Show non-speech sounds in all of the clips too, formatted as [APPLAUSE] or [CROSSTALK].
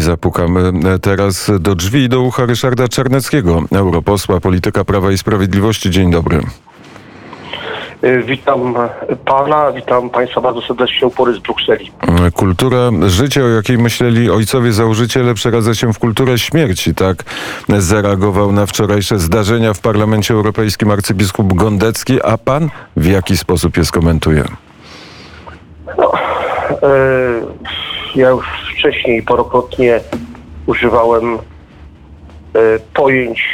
Zapukamy teraz do drzwi i do ucha Ryszarda Czarneckiego, europosła, polityka Prawa i Sprawiedliwości. Dzień dobry. Y, Witam pana, witam państwa bardzo serdecznie upory z Brukseli. Kultura życia, o jakiej myśleli ojcowie założyciele, przeradza się w kulturę śmierci. Tak zareagował na wczorajsze zdarzenia w Parlamencie Europejskim arcybiskup Gondecki. A pan w jaki sposób je skomentuje? No, ja już wcześniej parokrotnie używałem y, pojęć,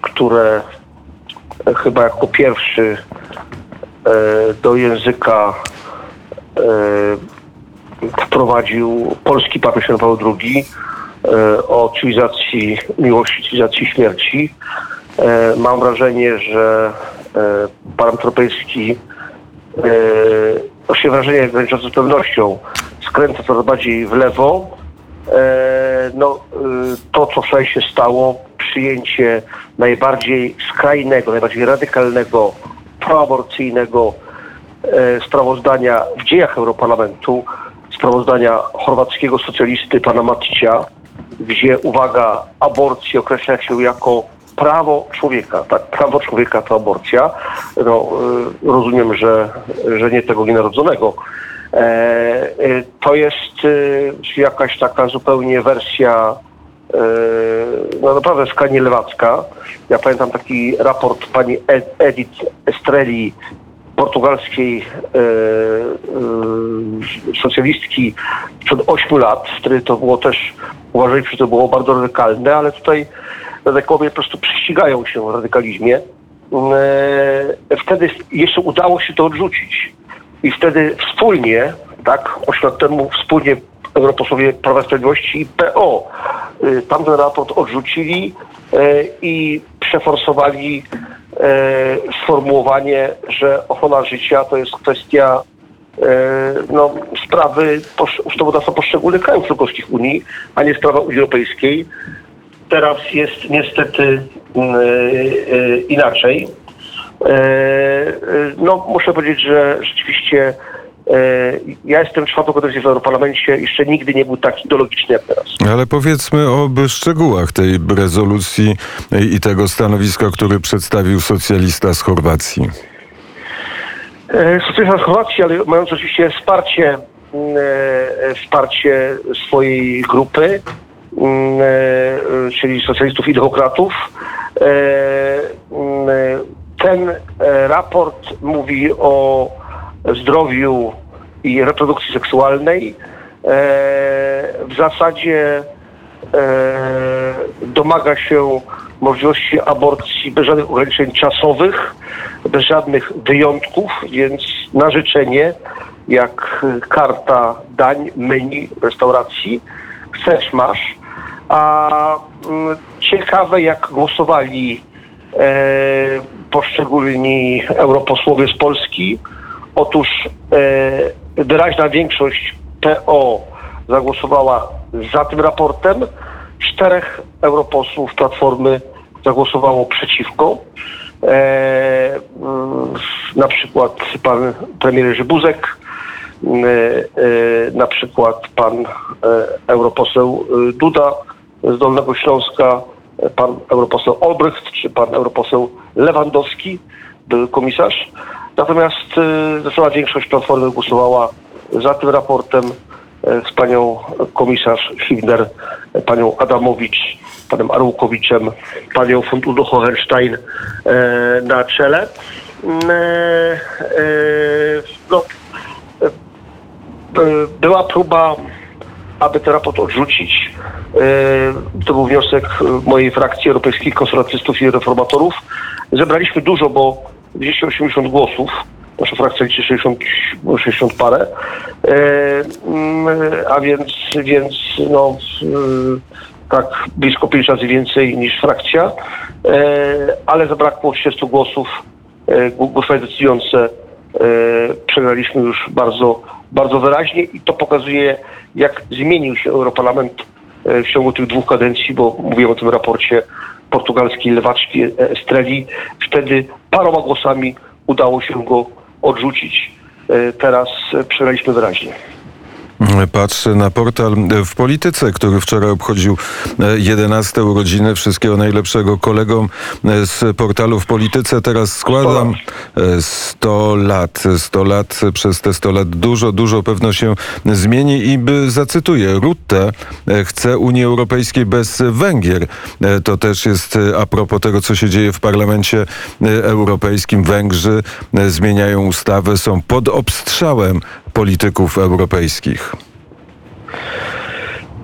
które chyba jako pierwszy e, do języka e, wprowadził polski papież Jan Paweł II e, o cywilizacji miłości, cywilizacji śmierci. E, Mam wrażenie, że e, Parlament Europejski e, właśnie wrażenie graniczące z pewnością skręca coraz bardziej w lewo. E, No, y, to co wczoraj się stało, przyjęcie najbardziej skrajnego, najbardziej radykalnego, proaborcyjnego e, sprawozdania w dziejach Europarlamentu, sprawozdania chorwackiego socjalisty pana Maticia, gdzie, uwaga, aborcję określa się jako prawo człowieka. Tak, prawo człowieka to aborcja. No, y, rozumiem, że, że nie tego nienarodzonego. E, e, to jest jakaś taka zupełnie wersja e, no naprawdę skanie lewacka. Ja pamiętam taki raport pani Ed- Edith Estreli, portugalskiej e, e, socjalistki przed 8 lat, wtedy to było też, uważaj, że to było bardzo radykalne, ale tutaj radykowie po prostu prześcigają się w radykalizmie. E, wtedy jeszcze udało się to odrzucić. I wtedy wspólnie, tak, 8 lat temu wspólnie europosłowie Prawa Sprawiedliwości i PO y, tamten raport odrzucili e, i przeforsowali e, sformułowanie, że ochrona życia to jest kwestia no, sprawy ustawodawstwa poszczególnych krajów członkowskich Unii, a nie sprawa Unii Europejskiej. Teraz jest niestety mm, e, e, inaczej. E, No, muszę powiedzieć, że rzeczywiście ja jestem czwartą kadencję w Europarlamencie, jeszcze nigdy nie był tak ideologiczny jak teraz. Ale powiedzmy o szczegółach tej rezolucji i tego stanowiska, który przedstawił socjalista z Chorwacji. Socjalista z Chorwacji, ale mając oczywiście wsparcie, mm, wsparcie swojej grupy, czyli socjalistów i demokratów. E, mm, Ten e, raport mówi o zdrowiu i reprodukcji seksualnej. E, W zasadzie e, domaga się możliwości aborcji bez żadnych ograniczeń czasowych, bez żadnych wyjątków, więc na życzenie, jak karta dań, menu restauracji, chcesz, masz. A mm, ciekawe, jak głosowali e, poszczególni europosłowie z Polski. Otóż e, wyraźna większość PO zagłosowała za tym raportem. Czterech europosłów Platformy zagłosowało przeciwko. E, mm, na przykład pan premier Jerzy Buzek, e, e, na przykład pan e, europoseł Duda z Dolnego Śląska, e, pan europoseł Olbrycht czy pan europoseł Lewandowski, były komisarz. Natomiast e, zdecydowana większość Platformy głosowała za tym raportem e, z panią komisarz Hibner, panią Adamowicz, panem Arłukowiczem, panią von Udo Hohenstein e, na czele. Mm, no, była próba, aby ten raport odrzucić. E, To był wniosek mojej frakcji Europejskich Konserwatystów i Reformatorów. Zebraliśmy dużo, bo 280 głosów. Nasza frakcja liczy 60, 60 parę. E, mm, a więc, więc no, e, tak blisko 5 razy więcej niż frakcja. Ale zabrakło 30 głosów. E, gł- Głosowania decydujące przegraliśmy już bardzo, bardzo wyraźnie i to pokazuje, jak zmienił się Europarlament e, w ciągu tych dwóch kadencji, bo mówiłem o tym raporcie portugalskiej lewaczki Estreli. Wtedy paroma głosami udało się go odrzucić. E, Teraz e, przegraliśmy wyraźnie. Patrzę na portal w polityce, który wczoraj obchodził e, 11 urodziny. Wszystkiego najlepszego kolegom e, z portalu w polityce. Teraz składam e, 100 lat. 100 lat, przez te 100 lat dużo, dużo pewno się zmieni i by, zacytuję, Rutte e, chce Unii Europejskiej bez Węgier. E, To też jest e, a propos tego, co się dzieje w Parlamencie e, Europejskim. Węgrzy e, zmieniają ustawę, są pod obstrzałem polityków europejskich.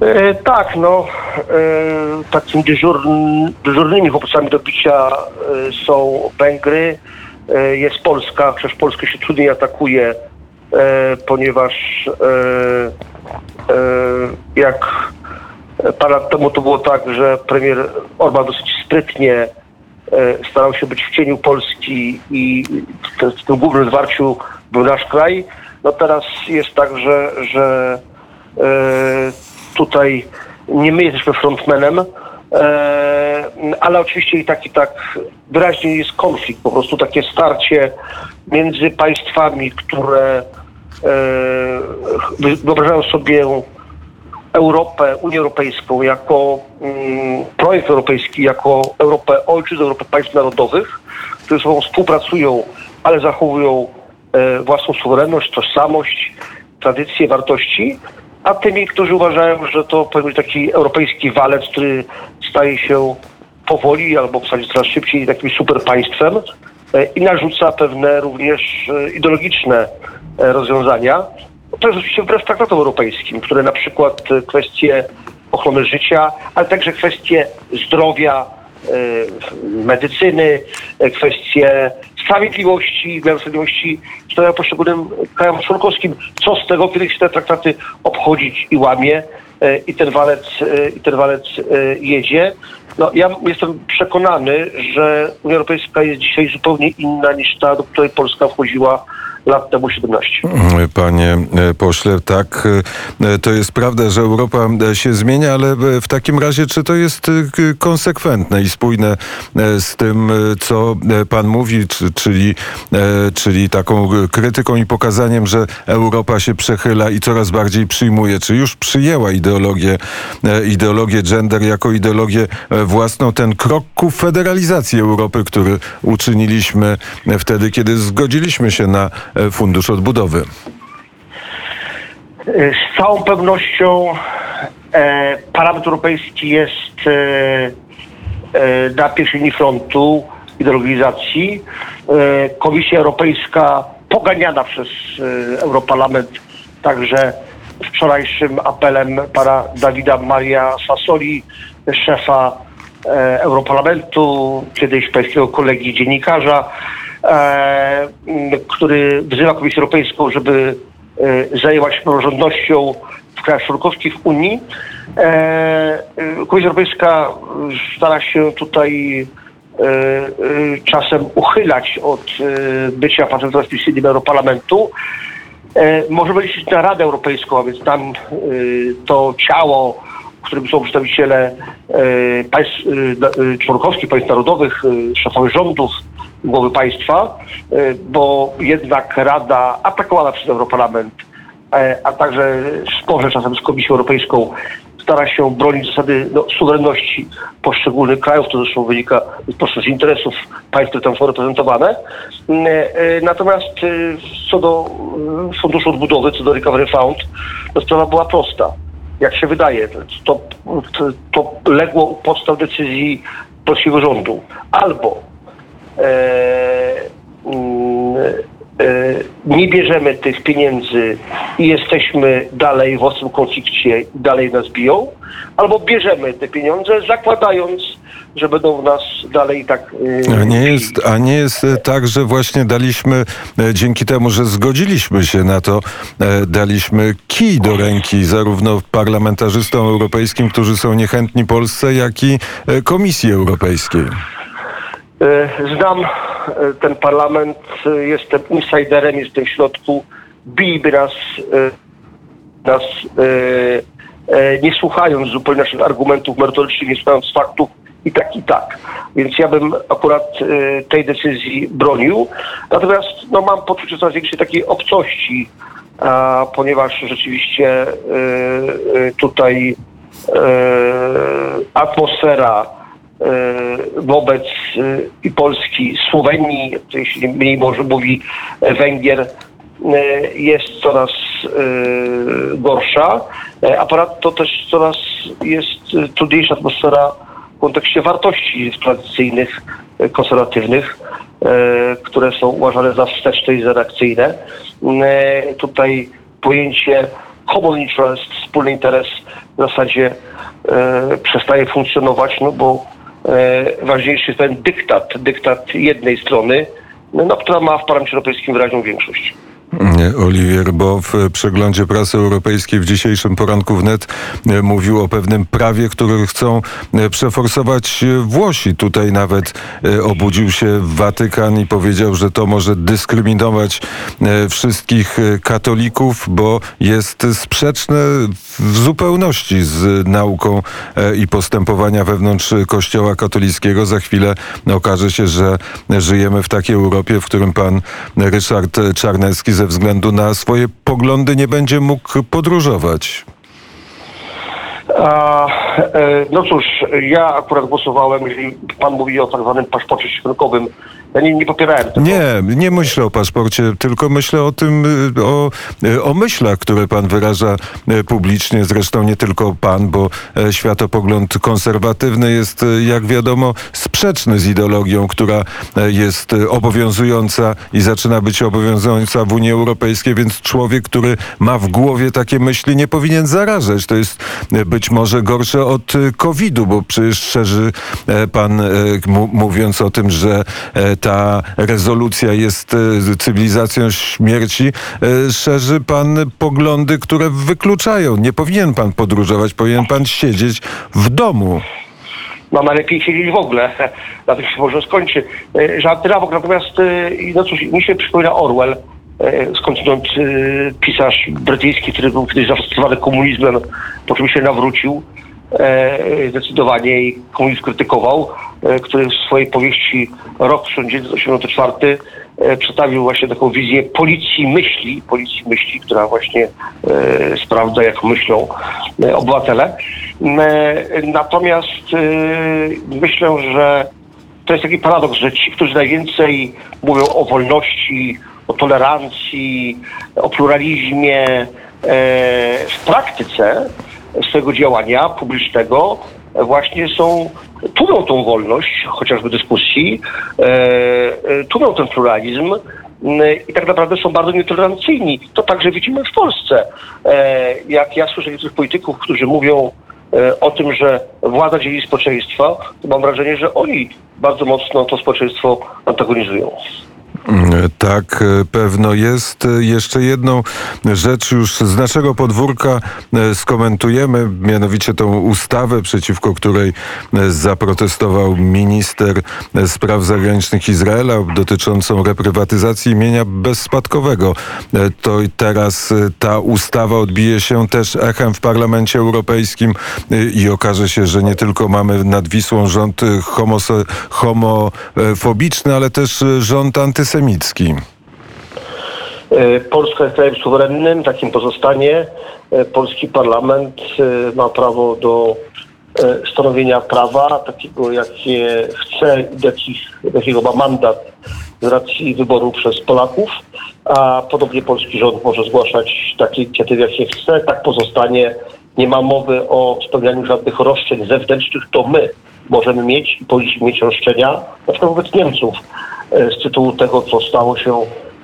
E, tak, no, e, takim dyżur, dyżurnymi chłopcami do bicia e, są Węgry, e, jest Polska, przecież Polskę się trudniej atakuje, e, ponieważ e, jak parę lat temu to było tak, że premier Orban dosyć sprytnie starał się być w cieniu Polski i w tym głównym zwarciu był nasz kraj. No teraz jest tak, że, że e, tutaj nie my jesteśmy frontmanem, e, ale oczywiście i tak i tak wyraźnie jest konflikt, po prostu takie starcie między państwami, które e, wyobrażają sobie Europę, Unię Europejską jako mm, projekt europejski, jako Europę ojczyzn, Europę państw narodowych, które ze sobą współpracują, ale zachowują własną suwerenność, tożsamość, tradycje, wartości, a tymi, którzy uważają, że to powinien być taki europejski walec, który staje się powoli albo w zasadzie coraz szybciej takim super państwem e, i narzuca pewne również e, ideologiczne e, rozwiązania. To jest oczywiście wbrew traktatom europejskim, które na przykład e, kwestie ochrony życia, ale także kwestie zdrowia, e, medycyny, e, kwestie sprawiedliwości, wymiaru sprawiedliwości stawiają poszczególnym krajom członkowskim. Co z tego, kiedy się te traktaty obchodzić i łamie e, i ten walec, e, i ten walec e, jedzie. No, ja jestem przekonany, że Unia Europejska jest dzisiaj zupełnie inna niż ta, do której Polska wchodziła lat temu 17. Panie e, pośle, tak, e, to jest prawda, że Europa e, się zmienia, ale w takim razie, czy to jest konsekwentne i spójne z tym, co pan mówi, czy, czyli, czyli taką krytyką i pokazaniem, że Europa się przechyla i coraz bardziej przyjmuje, czy już przyjęła ideologię, ideologię gender jako ideologię własną, ten krok ku federalizacji Europy, który uczyniliśmy wtedy, kiedy zgodziliśmy się na Fundusz Odbudowy. Z całą pewnością e, Parlament Europejski jest e, e, na pierwszej linii frontu ideologizacji. E, Komisja Europejska poganiana przez e, Europarlament także wczorajszym apelem pana Dawida Maria Sassoli, szefa e, Europarlamentu, kiedyś pańskiego kolegi dziennikarza, e, który wzywa Komisję Europejską, żeby e, zajęła się praworządnością w krajach członkowskich Unii. E, e, Komisja Europejska e, stara się tutaj e, e, czasem uchylać od e, bycia patentem specjalnym Europarlamentu. E, Możemy liczyć na Radę Europejską, a więc tam e, to ciało, w którym są przedstawiciele e, państw e, e, członkowskich, państw narodowych, szefowie rządów, głowy państwa, bo jednak Rada atakowana przez Europarlament, a także w sporze czasem z Komisją Europejską stara się bronić zasady no, suwerenności poszczególnych krajów, to zresztą wynika z interesów państw, które tam są reprezentowane. Mm, Natomiast co do Funduszu Odbudowy, co do Recovery Fund, to sprawa była prosta. Jak się wydaje, to, to, to legło u podstaw decyzji polskiego rządu. Albo e, mm, nie bierzemy tych pieniędzy i jesteśmy dalej w ostrym konflikcie i dalej nas biją, albo bierzemy te pieniądze, zakładając, że będą w nas dalej tak. e, A nie jest, a nie jest e, tak, że właśnie daliśmy, e, dzięki temu, że zgodziliśmy się na to, e, daliśmy kij do ręki zarówno parlamentarzystom europejskim, którzy są niechętni Polsce, jak i e, Komisji Europejskiej. E, Znam e, ten parlament, e, jestem insiderem, jestem w środku. Biliby nas, e, nas e, e, nie słuchając zupełnie naszych argumentów merytorycznych, nie słuchając faktów i tak, i tak. Więc ja bym akurat e, tej decyzji bronił. Natomiast no, mam poczucie coraz większej takiej obcości a ponieważ rzeczywiście tutaj atmosfera wobec y, i Polski, Słowenii, jeśli mniej może mówi Węgier, y, jest coraz gorsza, a ponadto też coraz jest trudniejsza atmosfera w kontekście wartości tradycyjnych, konserwatywnych, które są uważane za wsteczne i za reakcyjne. Tutaj pojęcie common interest, wspólny interes w zasadzie e, przestaje funkcjonować, no bo e, ważniejszy jest ten dyktat, dyktat jednej strony, no, która ma w Parlamencie Europejskim wyraźną większość. Oliwier, bo w przeglądzie prasy europejskiej w dzisiejszym poranku wnet e, mówił o pewnym prawie, które chcą e, przeforsować e, Włosi. Tutaj nawet obudził się Watykan i powiedział, że to może dyskryminować wszystkich katolików, bo jest sprzeczne w zupełności z nauką i postępowania wewnątrz Kościoła katolickiego. Za chwilę okaże się, że żyjemy w takiej Europie, w którym pan Ryszard Czarnecki ze względu na swoje poglądy nie będzie mógł podróżować. A, e, no cóż, ja akurat głosowałem, jeżeli pan mówi o tak zwanym paszporcie środkowym, ja nie, nie popierałem tego. Nie, nie myślę o paszporcie, tylko myślę o tym, y, o, y, o myślach, które pan wyraża y, publicznie. Zresztą nie tylko pan, bo e, światopogląd konserwatywny jest, jak wiadomo, sprzeczny z ideologią, która e, jest obowiązująca i zaczyna być obowiązująca w Unii Europejskiej, więc człowiek, który ma w głowie takie myśli, nie powinien zarażać. To jest być może gorsze od COVID-u, bo przecież szerzy e, pan, mówiąc o tym, że ta rezolucja jest e, cywilizacją śmierci, e, szerzy pan poglądy, które wykluczają. Nie powinien pan podróżować, powinien pan siedzieć w domu. No najlepiej siedzieć w ogóle, [LAUGHS] na tym się może skończy. E, Żarty na bok, natomiast no cóż, mi się przypomina Orwell, skądinąd pisarz brytyjski, który był kiedyś zafascynowany komunizmem, po czym się nawrócił zdecydowanie i komunizm krytykował, e, który w swojej powieści Rok 1984 e, przedstawił właśnie taką wizję policji myśli, policji myśli, która właśnie e, sprawdza, jak myślą e, obywatele. E, Natomiast e, myślę, że to jest taki paradoks, że ci, którzy najwięcej mówią o wolności, o tolerancji, o pluralizmie, e, w praktyce swojego działania publicznego właśnie są, tłumią tą wolność, chociażby dyskusji, e, e, tłumią ten pluralizm i tak naprawdę są bardzo nietolerancyjni. To także widzimy w Polsce. E, Jak ja słyszę niektórych polityków, którzy mówią e, o tym, że władza dzieli społeczeństwa, to mam wrażenie, że oni bardzo mocno to społeczeństwo antagonizują. Tak, pewno jest. Jeszcze jedną rzecz już z naszego podwórka e, skomentujemy, mianowicie tą ustawę, przeciwko której e, zaprotestował minister e, spraw zagranicznych Izraela dotyczącą reprywatyzacji imienia bezspadkowego. To teraz ta ustawa odbije się też echem w Parlamencie Europejskim i okaże się, że nie tylko mamy nad Wisłą rząd homofobiczny, ale też rząd antysemicki. E, Polska jest krajem suwerennym, takim pozostanie. E, Polski parlament e, ma prawo do stanowienia prawa, takiego jakie chce, jakich, jakiego ma mandat z racji wyboru przez Polaków, a podobnie polski rząd może zgłaszać takie inicjatywy, jakie chce. Tak pozostanie. Nie ma mowy o spełnianiu żadnych roszczeń zewnętrznych, to my możemy mieć i powinniśmy mieć roszczenia, na przykład wobec Niemców, e, z tytułu tego, co stało się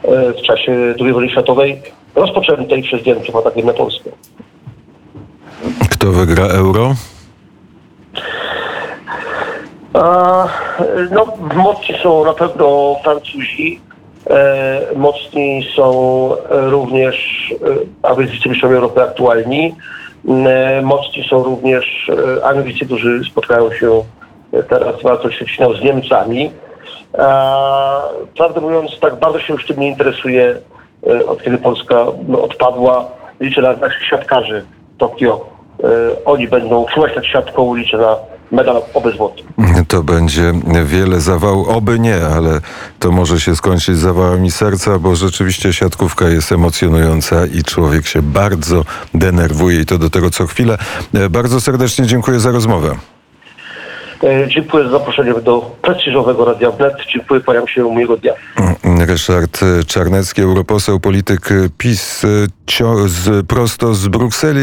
e, w czasie II wojny światowej, rozpoczętej przez Niemców atakiem na Polskę. Kto wygra euro? A, no, mocni są na pewno Francuzi, e, mocni są również, a więc wicemistrzami Europy aktualni, mocni są również e, Anglicy, którzy spotkają się e, teraz walce ćwierćfinał z Niemcami. A, prawdę mówiąc, tak bardzo się już tym nie interesuje, e, od kiedy Polska no, odpadła. Liczę na naszych siatkarzy w Tokio. E, oni będą czuwać nad siatką, liczę na medal obezwładny. [LAUGHS] To będzie wiele zawału, oby nie, ale to może się skończyć zawałami serca, bo rzeczywiście siatkówka jest emocjonująca i człowiek się bardzo denerwuje i to do tego co chwilę. E, Bardzo serdecznie dziękuję za rozmowę. E, Dziękuję za zaproszenie do prestiżowego Radia Wnet. Dziękuję, kłaniam się miłego dnia. Ryszard Czarnecki, europoseł, polityk PiS, e, prosto z Brukseli.